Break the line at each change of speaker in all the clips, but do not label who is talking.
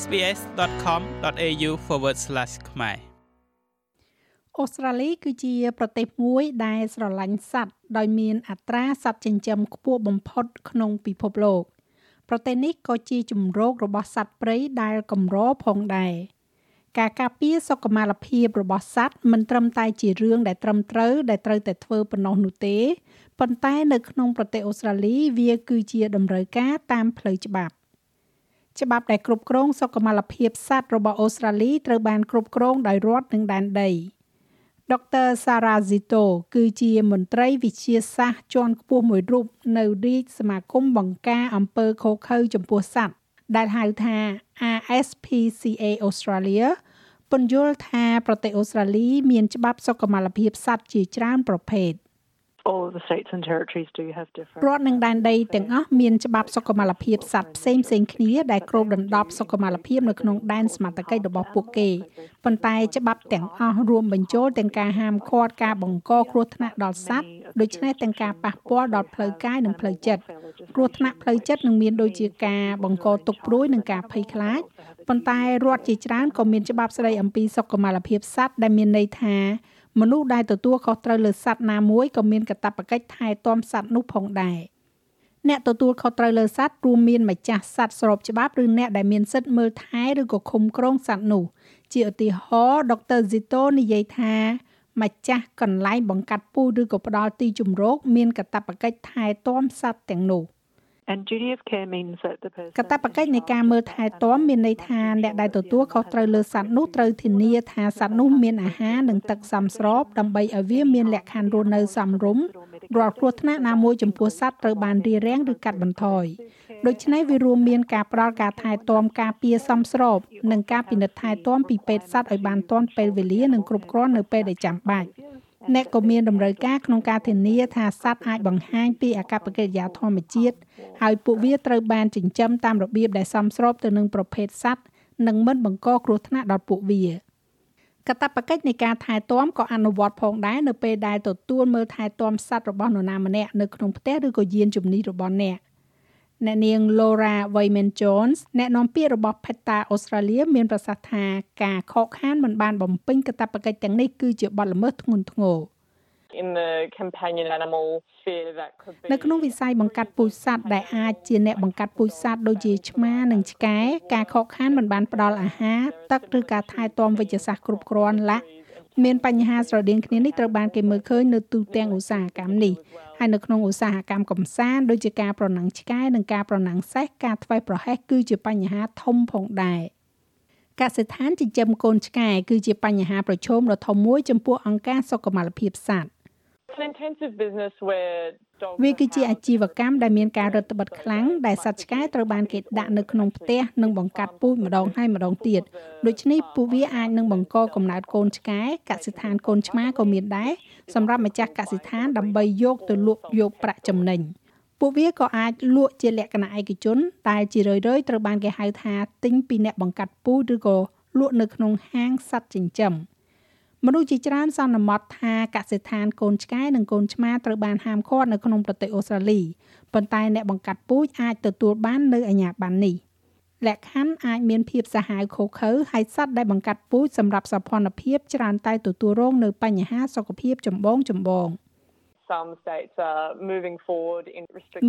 sbs.com.au/ ខ្មែរ
អូស្ត្រាលីគឺជាប្រទេសមួយដែលស្រឡាញ់សត្វដោយមានអត្រាសត្វចិញ្ចឹមខ្ពស់បំផុតក្នុងពិភពលោក ប្រទេសនេះក៏ជាជំរករបស់សត្វព្រៃដែលកម្រផងដែរការការពារសុខុមាលភាពរបស់សត្វមិនត្រឹមតែជារឿងដែលត្រឹមត្រូវដែលត្រូវតែធ្វើប៉ុណ្ណោះនោះទេប៉ុន្តែនៅក្នុងប្រទេសអូស្ត្រាលីវាគឺជាតម្រូវការតាមផ្លូវច្បាប់ ច្បាប់ដែលគ្រប់គ្រងសុខុមាលភាពសត្វរបស់អូស្ត្រាលីត្រូវបានគ្រប់គ្រងដោយរដ្ឋនិងដែនដីដុកទ័រសារ៉ាស៊ីតូគឺជាមន្ត្រីវិទ្យាសាស្ត្រជាន់ខ្ពស់មួយរូបនៅរាជសមាគមបង្ការអំពើខុសខើចំពោះសត្វដែលហៅថា RSPCA Australia ពន្យល់ថាប្រទេសអូស្ត្រាលី មានច្បាប់សុខុមាលភាពសត្វជាច្រើនប្រភេទ រដ្ឋនិងដែនដីទាំងអស់មានច្បាប់សុខុមាលភាពសត្វផ្សេងផ្សេងគ្នាដែលគ្របដណ្ដប់សុខុមាលភាពនៅក្នុងដែនសមត្ថកិច្ចរបស់ពួកគេប៉ុន្តែច្បាប់ទាំងអស់រួមបញ្ចូលទាំងការហាមឃាត់ការបង្កគ្រោះថ្នាក់ដល់សត្វដូច្នេះទាំងការប៉ះពាល់ដល់ផ្លូវកាយនិងផ្លូវចិត្តគ្រោះថ្នាក់ផ្លូវចិត្តនឹងមានដូចជាការបង្កទុក្ខព្រួយនិងការភ័យខ្លាចប៉ុន្តែរដ្ឋជាច្រើនក៏មានច្បាប់ស្តីអំពីសុខុមាលភាពសត្វដែលមានន័យថា មនុស្សដែលទទួលខុសត្រូវលើសត្វណាមួយក៏មានកាតព្វកិច្ចថែទាំសត្វនោះផងដែរអ្នកទទួលខុសត្រូវលើសត្វរួមមានម្ចាស់សត្វស្របច្បាប់ឬអ្នកដែលមានសិទ្ធិមើលថែឬក៏ឃុំគ្រងសត្វនោះជាឧទាហរណ៍ដុកទ័រស៊ីតូនិយាយថាម្ចាស់កន្លែងបង្កាត់ពូជឬក៏ផ្ដល់ទីជម្រកមានកាតព្វកិច្ចថែទាំសត្វទាំងនោះ។
And duty of care means that the person
កាតព្វកិច្ចនៃការមើលថែទាំមានន័យថាអ្នកដែលទទួលខុសត្រូវលើសត្វនោះត្រូវធានាថាសត្វនោះមានអាហារនិងទឹកសមស្របដើម្បីឲ្យវាមានលក្ខខណ្ឌរស់នៅសមរម្យរាល់គ្រោះថ្នាក់ណាមួយចំពោះសត្វត្រូវបានរារាំងឬកាត់បន្ថយដូច្នេះវារួមមានការផ្ដល់ការថែទាំការពារសមស្រប និងការពិនិត្យថែទាំពីពេទ្យសត្វឲ្យបានទាន់ពេលវេលានិងគ្រប់គ្រាន់នៅពេលដែលចាំបាច់ អ្នកក៏មានតម្រូវការក្នុងការធានាថាសត្វអាចបង្ហាញពីអាកប្បកិរិយាធម្មជាតិហើយពួកវាត្រូវបានចិញ្ចឹមតាមរបៀបដែលសមស្របទៅនឹងប្រភេទសត្វនិងមិនបង្កគ្រោះថ្នាក់ដល់ពួកវាកតបកិច្ចនៃការថែទាំក៏អនុវត្តផងដែរនៅពេលដែលទទួលមើលថែទាំសត្វរបស់នរណាម្នាក់នៅក្នុងផ្ទះឬក៏យានជំនិះរបស់អ្នក អ្នកនាង Laura Wayman Jones អ្នកនាំពាក្យរបស់ PETA Australia មានប្រសាសន៍ថាការខកខានមិនបានបំពេញកាតព្វកិច្ចទាំងនេះគឺជាបទល្មើសធ្ងន់ធ្ងរ
in the companion animal sphere that could be
នៅក្នុងវិស័យបង្កាត់ពូជសត្វដែលអាចជាអ្នកបង្កាត់ពូជសត្វដូចជាឆ្មានិងឆ្កែការខកខានមិនបានផ្ដល់អាហារទឹកឬការថែទាំវិជ្ជសាស្ត្រគ្រប់គ្រាន់ឡាក់ មានបញ្ហាស្រដៀងគ្នានេះត្រូវបានគេមើលឃើញនៅទូទាំងឧស្សាហកម្មនេះហើយនៅក្នុងឧស្សាហកម្មកំសាន្តដូចជាការប្រណាំងឆ្កែនិងការប្រណាំងសេះការធ្វេសប្រហែសគឺជាបញ្ហាធំផងដែរកសិដ្ឋានចិញ្ចឹមកូនឆ្កែគឺជាបញ្ហាប្រឈមដ៏ធំមួយចំពោះអង្គការសុខុមាលភាពសត្វ វាគឺជាអាជីវកម្មដែលមានការរឹតបន្តឹងខ្លាំងដែលសត្វឆ្កែត្រូវបានគេដាក់នៅក្នុងផ្ទះនិងបង្កាត់ពូជម្ដងហើយម្ដងទៀតដូច្នេះពួកវាអាចនឹងបង្កកំណើតកូនឆ្កែកសិដ្ឋានកូនឆ្មាក៏មានដែរសម្រាប់ម្ចាស់កសិដ្ឋានដើម្បីយកទៅលក់យកប្រាក់ចំណេញពួកវាក៏អាចលក់ជាលក្ខណៈឯកជនតែជារឿយៗត្រូវបានគេហៅថាទិញពីអ្នកបង្កាត់ពូជឬក៏លក់នៅក្នុងហាងសត្វចិញ្ចឹម មនុស្សជាច្រើនសន្មត់ថាកសិដ្ឋានកូនឆ្កែនិងកូនឆ្មាត្រូវបានហាមឃាត់នៅក្នុងប្រទេសអូស្ត្រាលីប៉ុន្តែអ្នកបង្កាត់ពូជអាចទទួលបាននៅអាជ្ញាប័ណ្ណនេះលក្ខខណ្ឌអាចមានភាពសាហាវខុសខើហើយសត្វដែលបង្កាត់ពូជសម្រាប់សោភ័ណភាពច្រើនតែទទួលរងនៅបញ្ហាសុខភាពចម្បងចម្បង។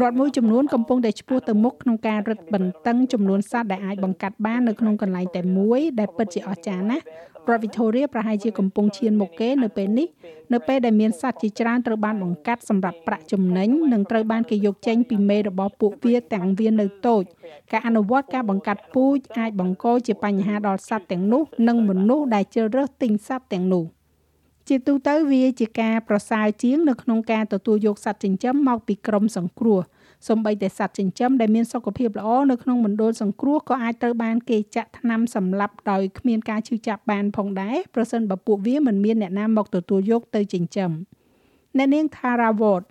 រដ្ឋមួយចំនួនកំពុងតែឆ្ពោះទៅមុខក្នុងការរឹតបន្តឹងចំនួនសត្វដែលអាចបង្កាត់បាននៅក្នុងកន្លែងតែមួយដែលពិតជាអស្ចារ្យណាស់រដ្ឋ Victoria ប្រហែលជាកំពុងឈានមុខគេនៅពេលនេះនៅពេលដែលមានសត្វជាច្រើនត្រូវបានបង្កាត់សម្រាប់ប្រាក់ចំណេញនិងត្រូវបានគេយកចេញពីមេរបស់ពួកវាទាំងវានៅតូចការអនុវត្តការបង្កាត់ពូជអាចបង្កជាបញ្ហាដល់សត្វទាំងនោះ និងមនុស្សដែលជ្រើសរើសទិញសត្វទាំងនោះ។ ជាទូទៅវាជាការប្រសើរជាងនៅក្នុងការទទួលយកសត្វចិញ្ចឹមមកពីក្រុមសង្គ្រោះសូម្បីតែសត្វចិញ្ចឹមដែលមានសុខភាពល្អនៅក្នុងមណ្ឌលសង្គ្រោះក៏អាចត្រូវបានគេចាក់ថ្នាំសម្លាប់ដោយគ្មានការឈឺចាប់បានផងដែរប្រសិនបើពួកវាមិនមានអ្នកណាមកទទួលយកទៅចិញ្ចឹមអ្នកនាង Tara Ward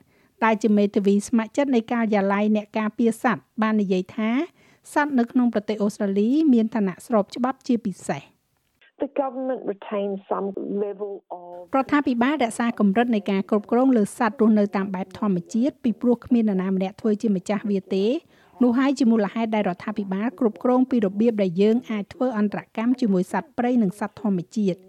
ដែលជាមេធាវីស្ម័គ្រចិត្តនៃការិយាល័យអ្នកការពារសត្វបាននិយាយថាសត្វនៅក្នុងប្រទេសអូស្ត្រាលីមានឋានៈស្របច្បាប់ជាពិសេស
the government retains some level of
រដ្ឋាភិបាលរក្សាកម្រិតនៃការគ្រប់គ្រងលើសត្វរស់នៅតាមបែបធម្មជាតិពីព្រោះគ្មាននរណាម្នាក់ធ្វើជាម្ចាស់វាទេនោះហើយជាមូលហេតុដែលរដ្ឋាភិបាលគ្រប់គ្រងពីរបៀបដែលយើងអាចធ្វើអន្តរកម្មជាមួយសត្វព្រៃនិងសត្វធម្មជាតិ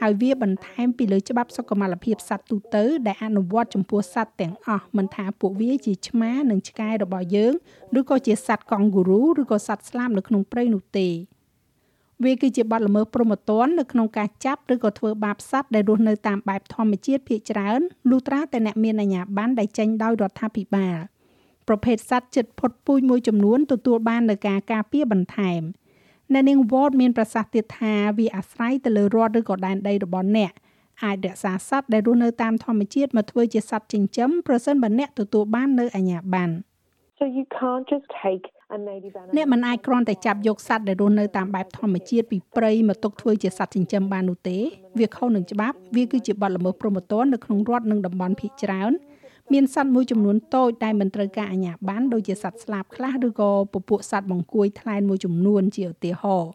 ហើយវាបន្ថែមពីលើច្បាប់សុខុមាលភាពសត្វទូទៅដែលអនុវត្តចំពោះសត្វទាំងអស់មិនថាពួកវាជាឆ្មានិងឆ្កែរបស់យើងឬក៏ជាសត្វកង់ហ្គូរូឬក៏សត្វស្លាបនៅក្នុងព្រៃនោះទេ វាគឺជាបទល្មើសព្រហ្មទណ្ឌនៅក្នុងការចាប់ឬក៏ធ្វើបាបសត្វដែលរស់នៅតាមបែបធម្មជាតិភាគច្រើនលុះត្រាតែអ្នកមានអាជ្ញាប័ណ្ណដែលចេញដោយរដ្ឋាភិបាលប្រភេទសត្វជិតផុតពូជមួយចំនួនទទួលបាននូវការការពារបន្ថែមអ្នកនាង Ward មានប្រសាសន៍ទៀតថាវាអាស្រ័យទៅលើរដ្ឋឬក៏ដែនដីរបស់អ្នកអាចរក្សាសត្វដែលរស់នៅតាមធម្មជាតិមកធ្វើជាសត្វចិញ្ចឹមប្រសិនបើអ្នកទទួលបាននៅអាជ្ញាប័ណ្ណ
So you can't just take
អ្នកមិនអាចគ្រាន់តែចាប់យកសត្វដែលរស់នៅតាមបែបធម្មជាតិពីព្រៃមកទុកធ្វើជាសត្វចិញ្ចឹមបាននោះទេ វាខុសនឹងច្បាប់វាគឺជាបទល្មើសព្រហ្មទណ្ឌនៅក្នុងរដ្ឋនិងតំបន់ភាគច្រើនមានសត្វមួយចំនួនតូចដែលមិនត្រូវការអាជ្ញាប័ណ្ណដូចជាសត្វស្លាបខ្លះឬក៏ពពួកសត្វបង្គាយថ្លែនមួយចំនួនជាឧទាហរណ៍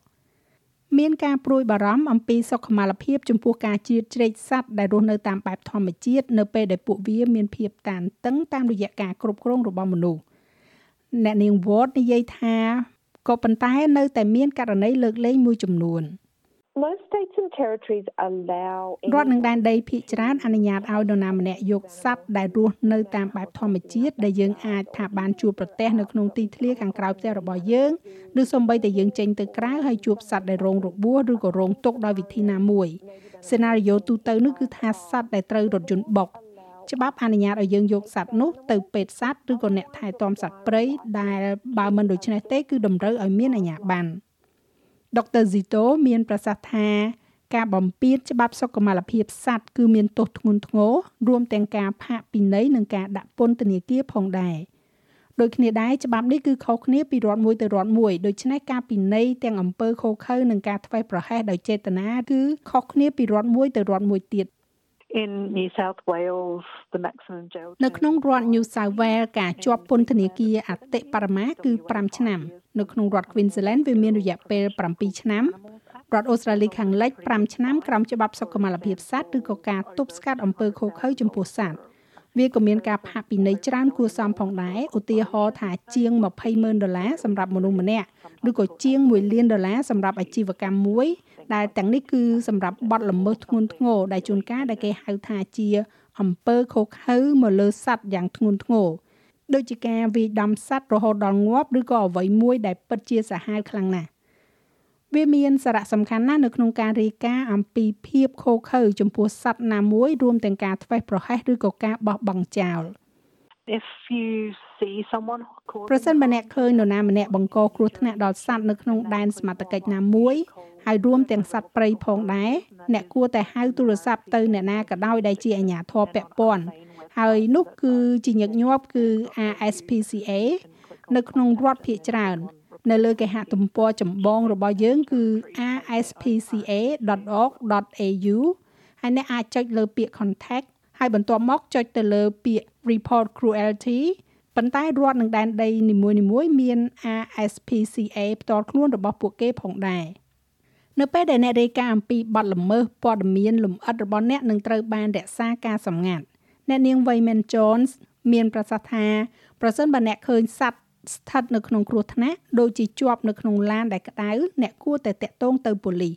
មានការព្រួយបារម្ភអំពីសុខុមាលភាពចំពោះការជៀតជ្រែកសត្វដែលរស់នៅតាមបែបធម្មជាតិនៅពេលដែលពួកវាមានភាពតានតឹងតាមរយៈការគ្រប់គ្រងរបស់មនុស្ស អ្នកនាង Ward និយាយថាក៏ប៉ុន្តែនៅតែមានករណីលើកលែងមួយចំនួន
Most states and territories allow
រដ្ឋនឹងដែនដីភាគច្រើនអនុញ្ញាតឲ្យនរណាម្នាក់យកសត្វដែលរស់នៅតាមបែបធម្មជាតិដែលយើងអាចថាបានជួបប្រទះនៅក្នុងទីធ្លាខាងក្រៅផ្ទះរបស់យើងឬសូម្បីតែយើងចេញទៅក្រៅហើយជួបសត្វដែលរងរបួសឬក៏រងទុក្ខដោយវិធីណាមួយសេណារីយ៉ូទូទៅនោះគឺថាសត្វដែលត្រូវរថយន្តបុក ច្បាប់អនុញ្ញាតឲ្យយើងយកសត្វនោះទៅពេទ្យសត្វឬក៏អ្នកថែទាំសត្វព្រៃដែលបើមិនដូច្នេះទេគឺតម្រូវឲ្យមានអាជ្ញាប័ណ្ណដុកទ័រស៊ីតូមានប្រសាសន៍ថាការបំពានច្បាប់សុខុមាលភាពសត្វគឺមានទោសធ្ងន់ធ្ងររួមទាំងការផាកពិន័យនិងការដាក់ពន្ធនាគារផងដែរដូចគ្នាដែរច្បាប់នេះគឺខុសគ្នាពីរដ្ឋមួយទៅរដ្ឋមួយដូច្នេះការពិន័យទាំងអំពើខុសខើនិងការធ្វេសប្រហែសដោយចេតនាគឺខុសគ្នាពីរដ្ឋមួយទៅរដ្ឋមួយទៀត
in New South Wales the maximum jail
នៅក្នុងរដ្ឋ New South Wales ការជាប់ពន្ធនាគារអតិបរមាគឺ5ឆ្នាំ នៅក្នុងរដ្ឋ Queensland វាមានរយៈពេល7ឆ្នាំរដ្ឋអូស្ត្រាលីខាងលិច5ឆ្នាំក្រោមច្បាប់សុខុមាលភាពសត្វឬក៏ការទប់ស្កាត់អំពើឃោរឃៅចំពោះសត្វ វាក៏មានការផាកពិន័យច្រើនគួរសមផងដែរឧទាហរណ៍ថាជាង20ម៉ឺនដុល្លារសម្រាប់មនុស្សម្នាក់ឬក៏ជាង1លានដុល្លារសម្រាប់អាជីវកម្មមួយដែលទាំងនេះគឺសម្រាប់បទល្មើសធ្ងន់ធ្ងរដែលជួនកាលដែលគេហៅថាជាអំពើខុសខើមកលើសត្វយ៉ាងធ្ងន់ធ្ងរដូចជាការវាយដំសត្វរហូតដល់ងាប់ឬក៏អ្វីមួយដែលពិតជាសាហាវខ្លាំងណាស់ វាមានសារៈសំខាន់ណាស់នៅក្នុងការរាយការណ៍អំពីភាពខុសខើចំពោះសត្វណាមួយរួមទាំងការធ្វេសប្រហែសឬក៏ការបោះបង់ចោល
if you see someone
ប្រសិនបើអ្នកឃើញនរណាម្នាក់បង្កគ្រោះថ្នាក់ដល់សត្វនៅក្នុងដែនសមត្ថកិច្ចណាមួយហើយរួមទាំងសត្វព្រៃផងដែរអ្នកគួរតែហៅទូរស័ព្ទទៅអ្នកណាក៏ដោយដែលជាអាជ្ញាធរពាក់ព័ន្ធហើយនោះគឺជាញឹកញាប់គឺ RSPCA នៅក្នុងរដ្ឋភាគច្រើន នៅលើគេហទំព័រចម្បងរបស់យើងគឺ rspca.org.au ហើយអ្នកអាចចុចលើពាក្យ contact ហើយបន្ទាប់មកចុចទៅលើពាក្យ report cruelty ប៉ុន្តែរដ្ឋនឹងដែនដីនីមួយៗមាន RSPCA ផ្ទាល់ខ្លួនរបស់ពួកគេផងដែរនៅពេលដែលអ្នករាយការណ៍អំពីបទល្មើសព័ត៌មានលម្អិតរបស់អ្នកនឹងត្រូវបានរក្សាការសម្ងាត់អ្នកនាង Wayman Jones មានប្រសាសន៍ថាប្រសិនបើអ្នកឃើញសត្វ ស្ថិតនៅក្នុងគ្រោះថ្នាក់ដូចជាជាប់នៅក្នុងឡានដែលក្តៅអ្នកគួរតែតាក់ទងទៅប៉ូលីស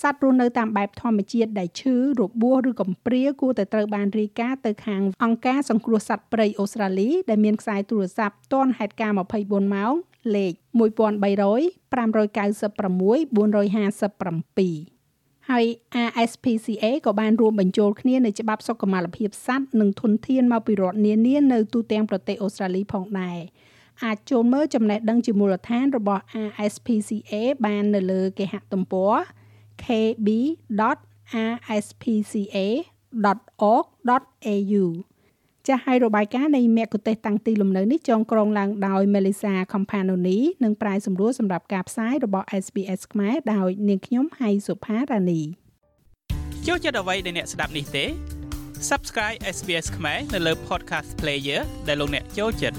សត្វរស់នៅតាមបែបធម្មជាតិដែលឈឺរបួសឬកំព្រាគួរតែត្រូវបានរាយការណ៍ទៅខាងអង្គការសង្គ្រោះសត្វព្រៃអូស្ត្រាលីដែលមានខ្សែទូរស័ព្ទទាន់ហេតុការណ៍24ម៉ោងលេខ1300 596 457ហើយ RSPCA ក៏បានរួមបញ្ចូលគ្នានៅច្បាប់សុខុមាលភាពសត្វនិងធនធានមកពីរដ្ឋនានានៅទូទាំងប្រទេសអូស្ត្រាលីផងដែរ អាចចូលមើលចំណេះដឹងជាមូលដ្ឋានរបស់ RSPCA បាននៅលើគេហទំព័រ kb.rspca.org.au ចាស់ហើយរបាយការណ៍នៃមគ្គុទេសតាំងទីលំនៅនេះចងក្រងឡើងដោយ Melissa Companoni និងប្រាយសម្រួលសម្រាប់ការផ្សាយរបស់ SBS ខ្មែរដោយនាងខ្ញុំហៃសុផារ៉ានី
ចូលចិត្តអ្វីដែលអ្នកស្ដាប់នេះទេ Subscribe SBS ខ្មែរនៅលើ Podcast Player ដែលលោកអ្នកចូលចិត្ត